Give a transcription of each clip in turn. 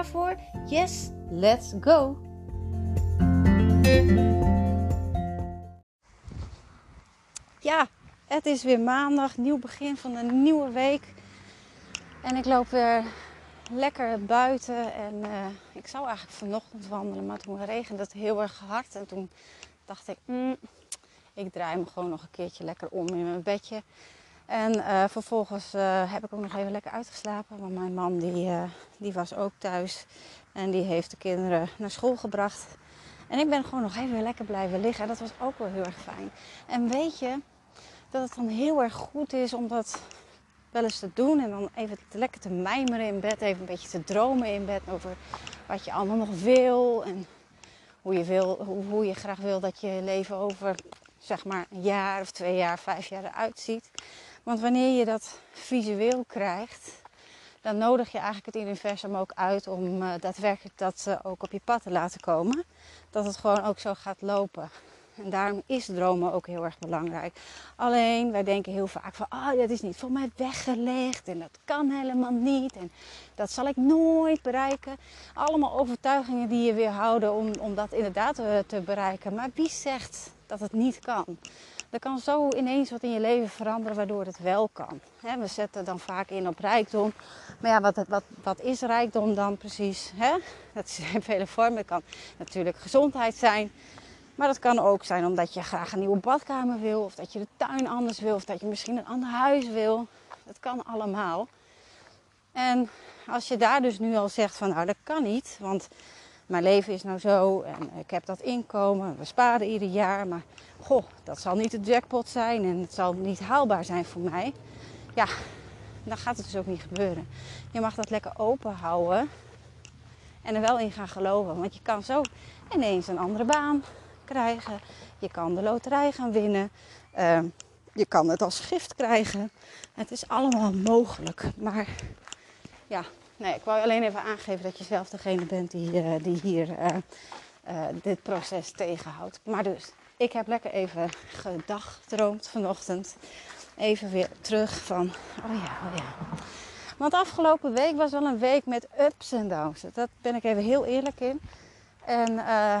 voor? Yes, let's go! Ja, het is weer maandag, nieuw begin van een nieuwe week. En ik loop weer lekker buiten. En uh, ik zou eigenlijk vanochtend wandelen, maar toen regende het heel erg hard. En toen dacht ik, mm, ik draai me gewoon nog een keertje lekker om in mijn bedje. En uh, vervolgens uh, heb ik ook nog even lekker uitgeslapen. Want mijn man die, die was ook thuis. En die heeft de kinderen naar school gebracht. En ik ben gewoon nog even lekker blijven liggen. En dat was ook wel heel erg fijn. En weet je, dat het dan heel erg goed is om dat wel eens te doen. En dan even lekker te mijmeren in bed. Even een beetje te dromen in bed over wat je allemaal nog wil. En hoe je, wil, hoe je graag wil dat je leven over zeg maar een jaar of twee jaar, vijf jaar eruit ziet. Want wanneer je dat visueel krijgt, dan nodig je eigenlijk het universum ook uit om uh, daadwerkelijk dat uh, ook op je pad te laten komen. Dat het gewoon ook zo gaat lopen. En daarom is dromen ook heel erg belangrijk. Alleen, wij denken heel vaak van, oh, dat is niet voor mij weggelegd en dat kan helemaal niet en dat zal ik nooit bereiken. Allemaal overtuigingen die je weerhouden om, om dat inderdaad te, te bereiken. Maar wie zegt dat het niet kan? Er kan zo ineens wat in je leven veranderen waardoor het wel kan. we zetten dan vaak in op rijkdom. Maar ja, wat, wat, wat is rijkdom dan precies? Dat is in vele vormen. Het kan natuurlijk gezondheid zijn. Maar dat kan ook zijn omdat je graag een nieuwe badkamer wil, of dat je de tuin anders wil, of dat je misschien een ander huis wil. Dat kan allemaal. En als je daar dus nu al zegt van nou dat kan niet, want mijn leven is nou zo en ik heb dat inkomen, we sparen ieder jaar, maar goh, dat zal niet de jackpot zijn en het zal niet haalbaar zijn voor mij. Ja, dan gaat het dus ook niet gebeuren. Je mag dat lekker open houden en er wel in gaan geloven, want je kan zo ineens een andere baan, krijgen. Je kan de loterij gaan winnen. Uh, je kan het als gift krijgen. Het is allemaal mogelijk. Maar ja, nee, ik wou alleen even aangeven dat je zelf degene bent die, uh, die hier uh, dit proces tegenhoudt. Maar dus, ik heb lekker even gedagdroomd vanochtend. Even weer terug van, oh ja, oh ja. Want afgelopen week was wel een week met ups en downs. Dat ben ik even heel eerlijk in. En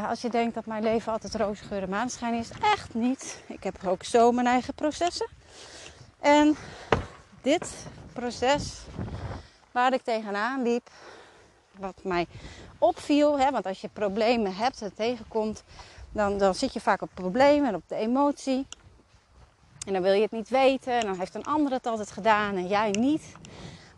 als je denkt dat mijn leven altijd roze geur en maanschijn is, echt niet. Ik heb ook zo mijn eigen processen. En dit proces waar ik tegenaan liep, wat mij opviel, hè, want als je problemen hebt en tegenkomt, dan, dan zit je vaak op problemen en op de emotie. En dan wil je het niet weten en dan heeft een ander het altijd gedaan en jij niet.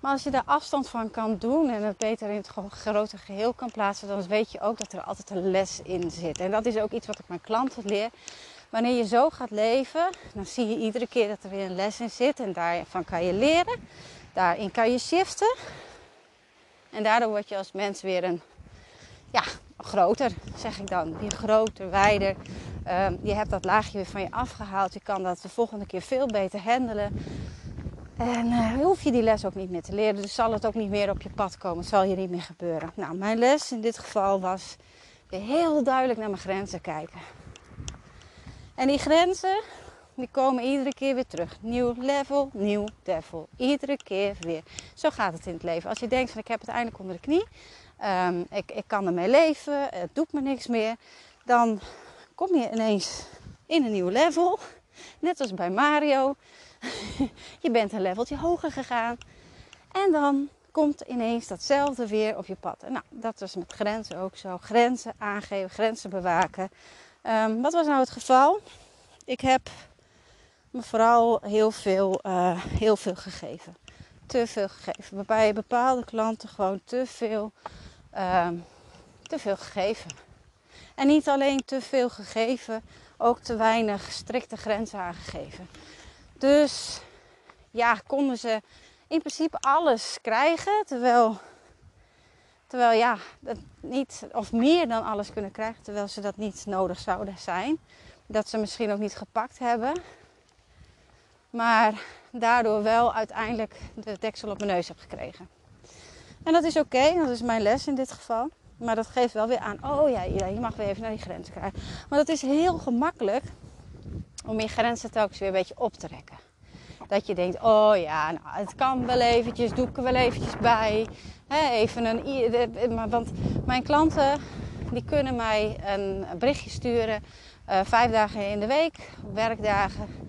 Maar als je daar afstand van kan doen en het beter in het grote geheel kan plaatsen, dan weet je ook dat er altijd een les in zit. En dat is ook iets wat ik mijn klanten leer. Wanneer je zo gaat leven, dan zie je iedere keer dat er weer een les in zit. En daarvan kan je leren. Daarin kan je shiften. En daardoor word je als mens weer een, ja, groter, zeg ik dan. Weer groter, wijder. Um, je hebt dat laagje weer van je afgehaald. Je kan dat de volgende keer veel beter handelen. En uh, hoef je die les ook niet meer te leren. Dus zal het ook niet meer op je pad komen. Het zal je niet meer gebeuren. Nou, mijn les in dit geval was weer heel duidelijk naar mijn grenzen kijken. En die grenzen, die komen iedere keer weer terug. Nieuw level, nieuw devil. Iedere keer weer. Zo gaat het in het leven. Als je denkt van ik heb het eindelijk onder de knie. Um, ik, ik kan ermee leven. Het doet me niks meer. Dan kom je ineens in een nieuw level. Net als bij Mario. je bent een leveltje hoger gegaan. En dan komt ineens datzelfde weer op je pad. Nou, dat was met grenzen ook zo. Grenzen aangeven, grenzen bewaken. Um, wat was nou het geval? Ik heb me vooral heel veel, uh, heel veel gegeven. Te veel gegeven. Waarbij bepaalde klanten gewoon te veel, uh, te veel gegeven. En niet alleen te veel gegeven ook te weinig strikte grenzen aangegeven. Dus ja, konden ze in principe alles krijgen, terwijl, terwijl ja, dat niet, of meer dan alles kunnen krijgen, terwijl ze dat niet nodig zouden zijn. Dat ze misschien ook niet gepakt hebben. Maar daardoor wel uiteindelijk de deksel op mijn neus heb gekregen. En dat is oké, dat is mijn les in dit geval. Maar dat geeft wel weer aan, oh ja, je mag weer even naar die grens krijgen. Maar dat is heel gemakkelijk om je grenzen telkens weer een beetje op te rekken. Dat je denkt, oh ja, nou, het kan wel eventjes, doe ik er wel eventjes bij. even een, want mijn klanten die kunnen mij een berichtje sturen. Uh, vijf dagen in de week, werkdagen.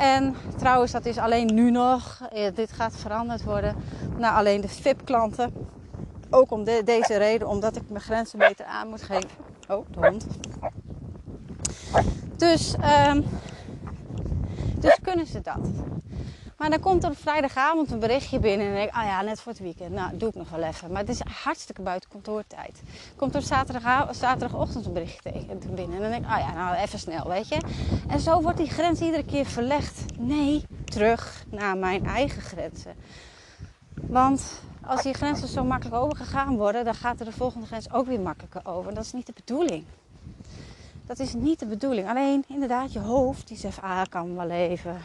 En trouwens, dat is alleen nu nog. Dit gaat veranderd worden naar alleen de VIP-klanten. Ook om deze reden, omdat ik mijn grenzen beter aan moet geven. Oh, de hond. Dus, um, dus kunnen ze dat. Maar dan komt er op vrijdagavond een berichtje binnen en denk ik, ah ja, net voor het weekend. Nou, doe ik nog wel even. Maar het is hartstikke buiten kantoortijd. Komt er zaterdag, zaterdagochtend een berichtje binnen en dan denk ik, ah ja, nou even snel, weet je. En zo wordt die grens iedere keer verlegd. Nee, terug naar mijn eigen grenzen. Want als die grenzen zo makkelijk overgegaan worden, dan gaat er de volgende grens ook weer makkelijker over. Dat is niet de bedoeling. Dat is niet de bedoeling. Alleen inderdaad, je hoofd die zegt, ah, kan wel even.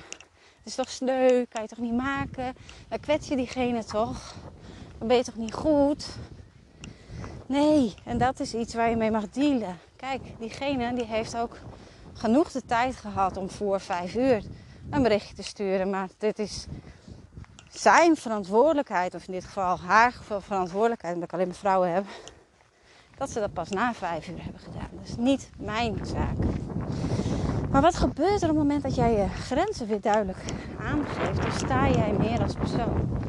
Is toch sneu, kan je toch niet maken? Dan kwets je diegene toch? Dan ben je toch niet goed? Nee, en dat is iets waar je mee mag dealen. Kijk, diegene die heeft ook genoeg de tijd gehad om voor vijf uur een berichtje te sturen. Maar dit is zijn verantwoordelijkheid, of in dit geval haar verantwoordelijkheid, omdat ik alleen maar vrouwen heb, dat ze dat pas na vijf uur hebben gedaan. Dat is niet mijn zaak. Maar wat gebeurt er op het moment dat jij je grenzen weer duidelijk aangeeft? Dan sta jij meer als persoon.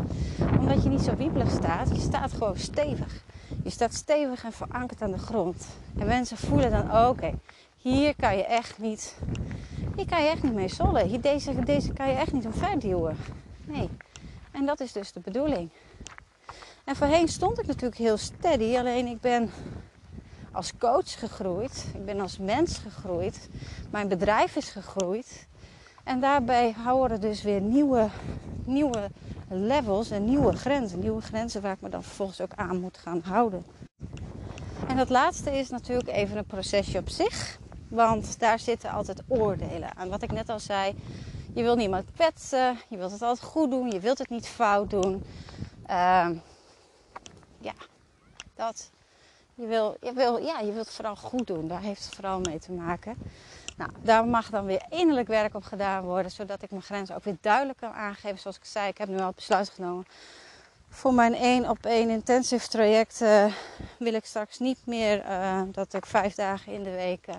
Omdat je niet zo wiebelig staat, je staat gewoon stevig. Je staat stevig en verankerd aan de grond. En mensen voelen dan, oké, hier kan je echt niet, hier kan je echt niet mee sollen. Hier, deze, deze kan je echt niet omverduwen. Nee, en dat is dus de bedoeling. En voorheen stond ik natuurlijk heel steady, alleen ik ben als coach gegroeid. Ik ben als mens gegroeid. Mijn bedrijf is gegroeid. En daarbij houden dus weer nieuwe, nieuwe levels en nieuwe grenzen. Nieuwe grenzen waar ik me dan vervolgens ook aan moet gaan houden. En dat laatste is natuurlijk even een procesje op zich. Want daar zitten altijd oordelen aan. Wat ik net al zei, je wilt niemand kwetsen. Je wilt het altijd goed doen. Je wilt het niet fout doen. Uh, ja, dat. Je, wil, je, wil, ja, je wilt het vooral goed doen. Daar heeft het vooral mee te maken. Nou, daar mag dan weer innerlijk werk op gedaan worden. Zodat ik mijn grenzen ook weer duidelijk kan aangeven. Zoals ik zei, ik heb nu al het besluit genomen. Voor mijn één op één intensive traject uh, wil ik straks niet meer uh, dat ik vijf dagen in de week uh,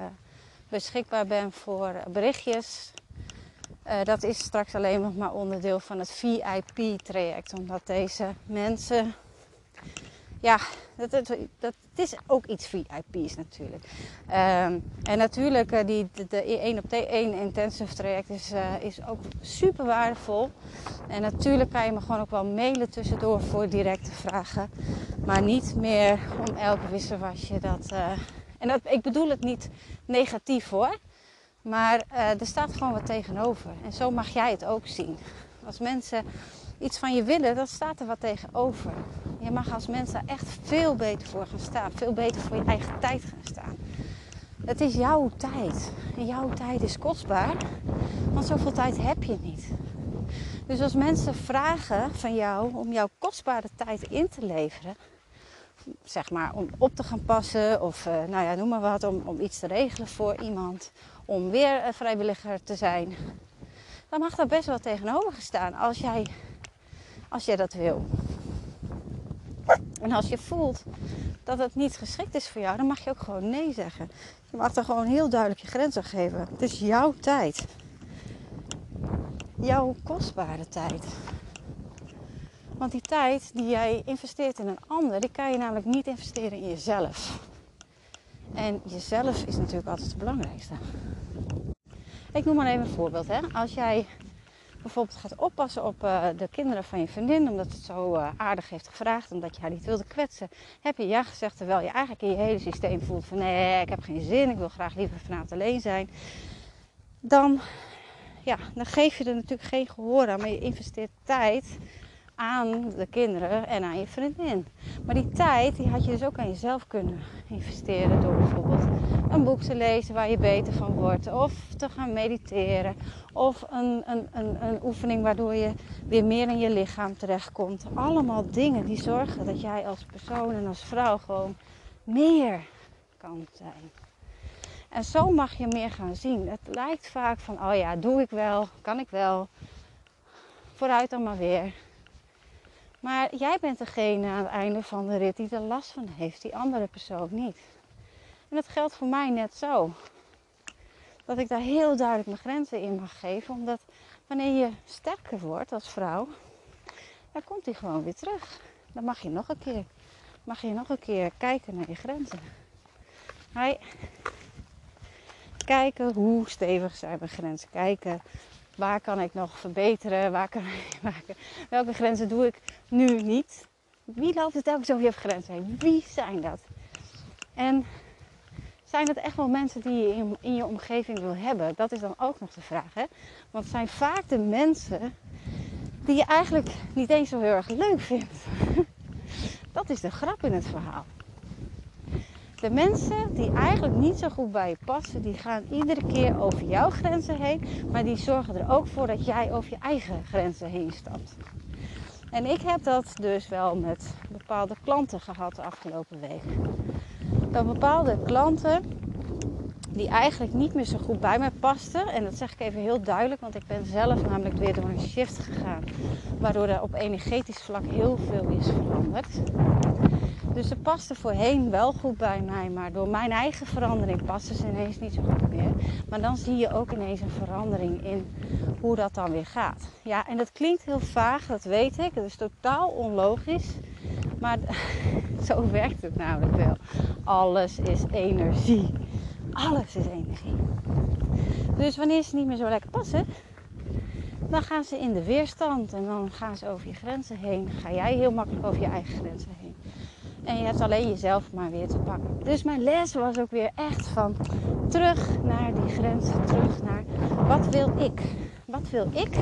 beschikbaar ben voor berichtjes. Dat is straks alleen nog maar onderdeel van het VIP-traject. Omdat deze mensen. Ja, dat, dat, dat, het is ook iets VIP's natuurlijk. Um, en natuurlijk, uh, die, de, de 1 op 1 intensive traject is, uh, is ook super waardevol. En natuurlijk kan je me gewoon ook wel mailen tussendoor voor directe vragen. Maar niet meer om elke wisselwasje dat. en dat, ik bedoel het niet negatief hoor. Maar er staat gewoon wat tegenover. En zo mag jij het ook zien. Als mensen iets van je willen, dan staat er wat tegenover. Je mag als mens daar echt veel beter voor gaan staan. Veel beter voor je eigen tijd gaan staan. Het is jouw tijd. En jouw tijd is kostbaar. Want zoveel tijd heb je niet. Dus als mensen vragen van jou om jouw kostbare tijd in te leveren, zeg maar om op te gaan passen of uh, nou ja, noem maar wat, om, om iets te regelen voor iemand, om weer vrijwilliger te zijn, dan mag daar best wel tegenover staan als jij, als jij dat wil. En als je voelt dat het niet geschikt is voor jou, dan mag je ook gewoon nee zeggen. Je mag er gewoon heel duidelijk je grenzen geven. Het is jouw tijd. Jouw kostbare tijd. Want die tijd die jij investeert in een ander, die kan je namelijk niet investeren in jezelf. En jezelf is natuurlijk altijd het belangrijkste. Ik noem maar even een voorbeeld. Hè. Als jij bijvoorbeeld gaat oppassen op uh, de kinderen van je vriendin, omdat het zo uh, aardig heeft gevraagd, omdat je haar niet wilde kwetsen, heb je ja gezegd terwijl je eigenlijk in je hele systeem voelt van nee, ik heb geen zin, ik wil graag liever vanavond alleen zijn. Dan, ja, dan geef je er natuurlijk geen gehoor aan, maar je investeert tijd aan de kinderen en aan je vriendin. Maar die tijd die had je dus ook aan jezelf kunnen investeren door bijvoorbeeld een boek te lezen waar je beter van wordt, of te gaan mediteren, of een, een, een, een oefening waardoor je weer meer in je lichaam terechtkomt. Allemaal dingen die zorgen dat jij als persoon en als vrouw gewoon meer kan zijn. En zo mag je meer gaan zien. Het lijkt vaak van, oh ja, doe ik wel, kan ik wel. Vooruit dan maar weer. Maar jij bent degene aan het einde van de rit die er last van heeft, die andere persoon niet. En dat geldt voor mij net zo. Dat ik daar heel duidelijk mijn grenzen in mag geven, omdat wanneer je sterker wordt als vrouw, dan komt hij gewoon weer terug. Dan mag je nog een keer, mag je nog een keer kijken naar je grenzen. Hij, kijken hoe stevig zijn mijn grenzen. Kijken waar kan ik nog verbeteren, waar kan ik, waar, welke grenzen doe ik nu niet. Wie loopt het telkens over je grenzen heen? Wie zijn dat? En zijn dat echt wel mensen die je in, in, je omgeving wil hebben? Dat is dan ook nog de vraag. Hè? Want het zijn vaak de mensen die je eigenlijk niet eens zo heel erg leuk vindt. Dat is de grap in het verhaal. De mensen die eigenlijk niet zo goed bij je passen, die gaan iedere keer over jouw grenzen heen. Maar die zorgen er ook voor dat jij over je eigen grenzen heen stapt. En ik heb dat dus wel met bepaalde klanten gehad de afgelopen week. Dat bepaalde klanten die eigenlijk niet meer zo goed bij mij pasten. En dat zeg ik even heel duidelijk, want ik ben zelf namelijk weer door een shift gegaan. Waardoor er op energetisch vlak heel veel is veranderd. Dus ze paste voorheen wel goed bij mij, maar door mijn eigen verandering paste ze ineens niet zo goed meer. Maar dan zie je ook ineens een verandering in hoe dat dan weer gaat. Ja, en dat klinkt heel vaag, dat weet ik. Het is totaal onlogisch. Maar zo werkt het namelijk wel. Alles is energie. Alles is energie. Dus wanneer ze niet meer zo lekker passen, dan gaan ze in de weerstand en dan gaan ze over je grenzen heen. Ga jij heel makkelijk over je eigen grenzen heen. En je hebt alleen jezelf maar weer te pakken. Dus mijn les was ook weer echt van terug naar die grenzen. Terug naar wat wil ik? Wat wil ik?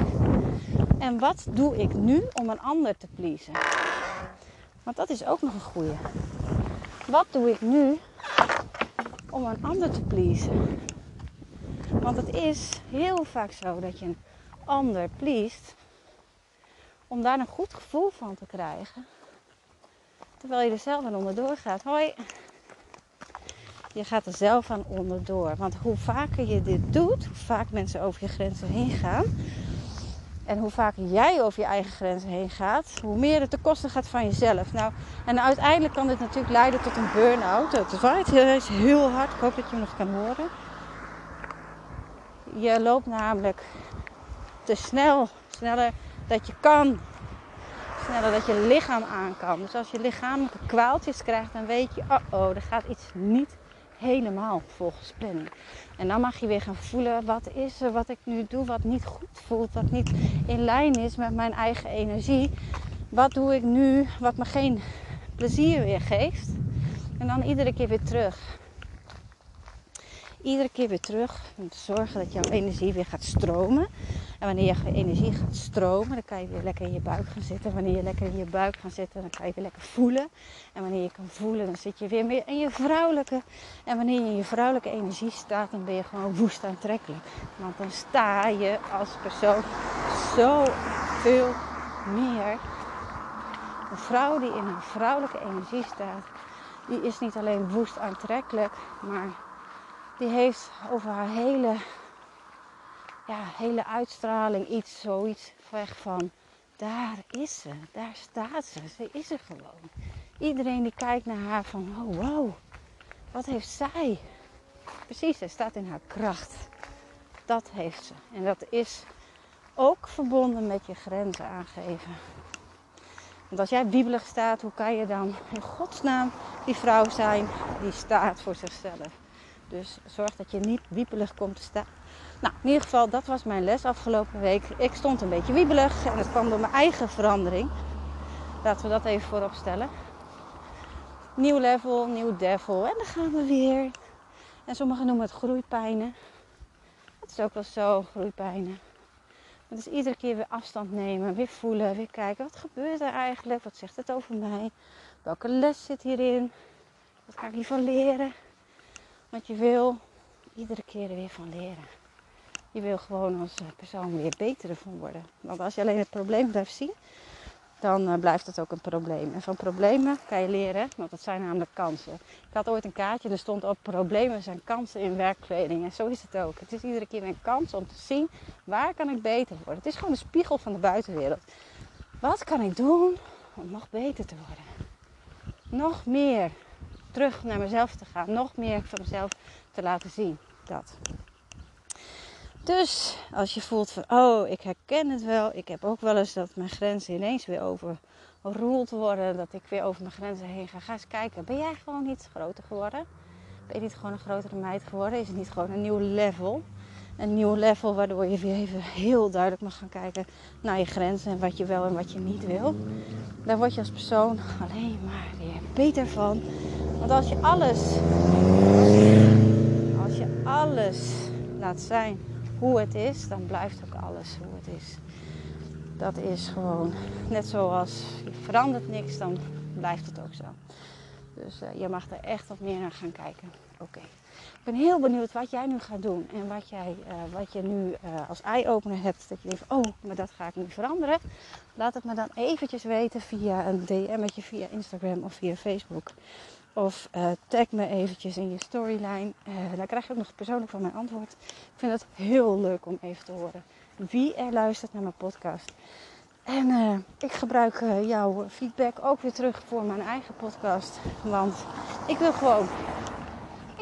En wat doe ik nu om een ander te pleasen? Want dat is ook nog een goede. Wat doe ik nu om een ander te pleasen? Want het is heel vaak zo dat je een ander pleest om daar een goed gevoel van te krijgen. Terwijl je er zelf aan onderdoor gaat. Hoi. Je gaat er zelf aan onderdoor. Want hoe vaker je dit doet, hoe vaak mensen over je grenzen heen gaan. En hoe vaker jij over je eigen grenzen heen gaat, hoe meer het te kosten gaat van jezelf. Nou, en uiteindelijk kan dit natuurlijk leiden tot een burn-out. Het waait heel hard. Ik hoop dat je me nog kan horen. Je loopt namelijk te snel, sneller dat je kan sneller dat je lichaam aan kan. Dus als je lichamelijke kwaaltjes krijgt, dan weet je, oh oh, er gaat iets niet helemaal volgens planning. En dan mag je weer gaan voelen, wat is er wat ik nu doe, wat niet goed voelt, wat niet in lijn is met mijn eigen energie. Wat doe ik nu wat me geen plezier weer geeft. En dan iedere keer weer terug iedere keer weer terug om te zorgen dat jouw energie weer gaat stromen. En wanneer je energie gaat stromen, dan kan je weer lekker in je buik gaan zitten. Wanneer je lekker in je buik gaat zitten, dan kan je weer lekker voelen. En wanneer je kan voelen, dan zit je weer meer in je vrouwelijke. En wanneer je in je vrouwelijke energie staat, dan ben je gewoon woest aantrekkelijk. Want dan sta je als persoon zo veel meer. Een vrouw die in haar vrouwelijke energie staat, die is niet alleen woest aantrekkelijk, maar die heeft over haar hele, ja, hele uitstraling iets, zoiets weg van, daar is ze, daar staat ze, ze is er gewoon. Iedereen die kijkt naar haar van, oh wow, wat heeft zij? Precies, ze staat in haar kracht. Dat heeft ze. En dat is ook verbonden met je grenzen aangeven. Want als jij wiebelig staat, hoe kan je dan in godsnaam die vrouw zijn die staat voor zichzelf? Dus zorg dat je niet wiepelig komt te staan. Nou, in ieder geval, dat was mijn les afgelopen week. Ik stond een beetje wiebelig en dat kwam door mijn eigen verandering. Laten we dat even voorop stellen. Nieuw level, nieuw devil. En dan gaan we weer. En sommigen noemen het groeipijnen. Het is ook wel zo, groeipijnen. Het is iedere keer weer afstand nemen, weer voelen, weer kijken. Wat gebeurt er eigenlijk? Wat zegt het over mij? Welke les zit hierin? Wat ga ik hiervan leren? Want je wil iedere keer er weer van leren. Je wil gewoon als persoon weer beter van worden. Want als je alleen het probleem blijft zien, dan uh, blijft het ook een probleem. En van problemen kan je leren, want dat zijn namelijk kansen. Ik had ooit een kaartje, er stond op problemen zijn kansen in werkkleding. En zo is het ook. Het is iedere keer een kans om te zien waar kan ik beter worden. Het is gewoon een spiegel van de buitenwereld. Wat kan ik doen om nog beter te worden? Nog meer terug naar mezelf te gaan. Nog meer van mezelf te laten zien. Dat. Dus als je voelt van, oh, ik herken het wel. Ik heb ook wel eens dat mijn grenzen ineens weer overroeld worden. Dat ik weer over mijn grenzen heen ga. Ga eens kijken. Ben jij gewoon niet groter geworden? Ben je niet gewoon een grotere meid geworden? Is het niet gewoon een nieuw level? Een nieuw level waardoor je weer even heel duidelijk mag gaan kijken naar je grenzen. En wat je wel en wat je niet wil. Daar word je als persoon alleen maar weer beter van. Want als je alles, als je alles laat zijn hoe het is, dan blijft ook alles hoe het is. Dat is gewoon net zoals je verandert niks, dan blijft het ook zo. Dus uh, je mag er echt wat meer naar gaan kijken. Oké. Ik ben heel benieuwd wat jij nu gaat doen en wat, jij, uh, wat je nu uh, als eye-opener hebt. Dat je denkt, oh, maar dat ga ik nu veranderen. Laat het me dan eventjes weten via een DM'tje, via Instagram of via Facebook. Of uh, tag me eventjes in je storyline. Dan krijg je ook nog persoonlijk van mijn antwoord. Ik vind het heel leuk om even te horen wie er luistert naar mijn podcast. En ik gebruik jouw feedback ook weer terug voor mijn eigen podcast. Want ik wil gewoon,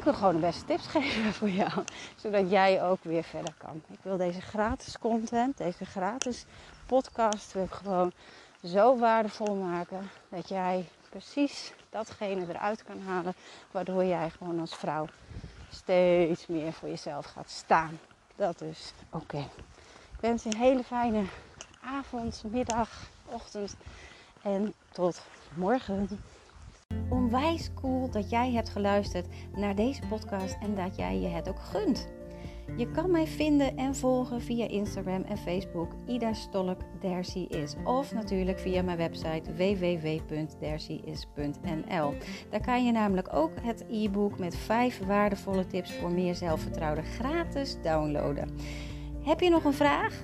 ik wil gewoon de beste tips geven voor jou. Zodat jij ook weer verder kan. Ik wil deze gratis content, deze gratis podcast, gewoon zo waardevol maken. Dat jij precies datgene eruit kan halen. Waardoor jij gewoon als vrouw steeds meer voor jezelf gaat staan. Dat is oké. Ik wens je een hele fijne avond, middag, ochtend en tot morgen. Onwijs cool dat jij hebt geluisterd naar deze podcast en dat jij je het ook gunt. Je kan mij vinden en volgen via Instagram en Facebook. Ida Stolk is. Of natuurlijk via mijn website www.dercyis.nl. Daar kan je namelijk ook het e-book met 5 waardevolle tips voor meer zelfvertrouwen gratis downloaden. Heb je nog een vraag?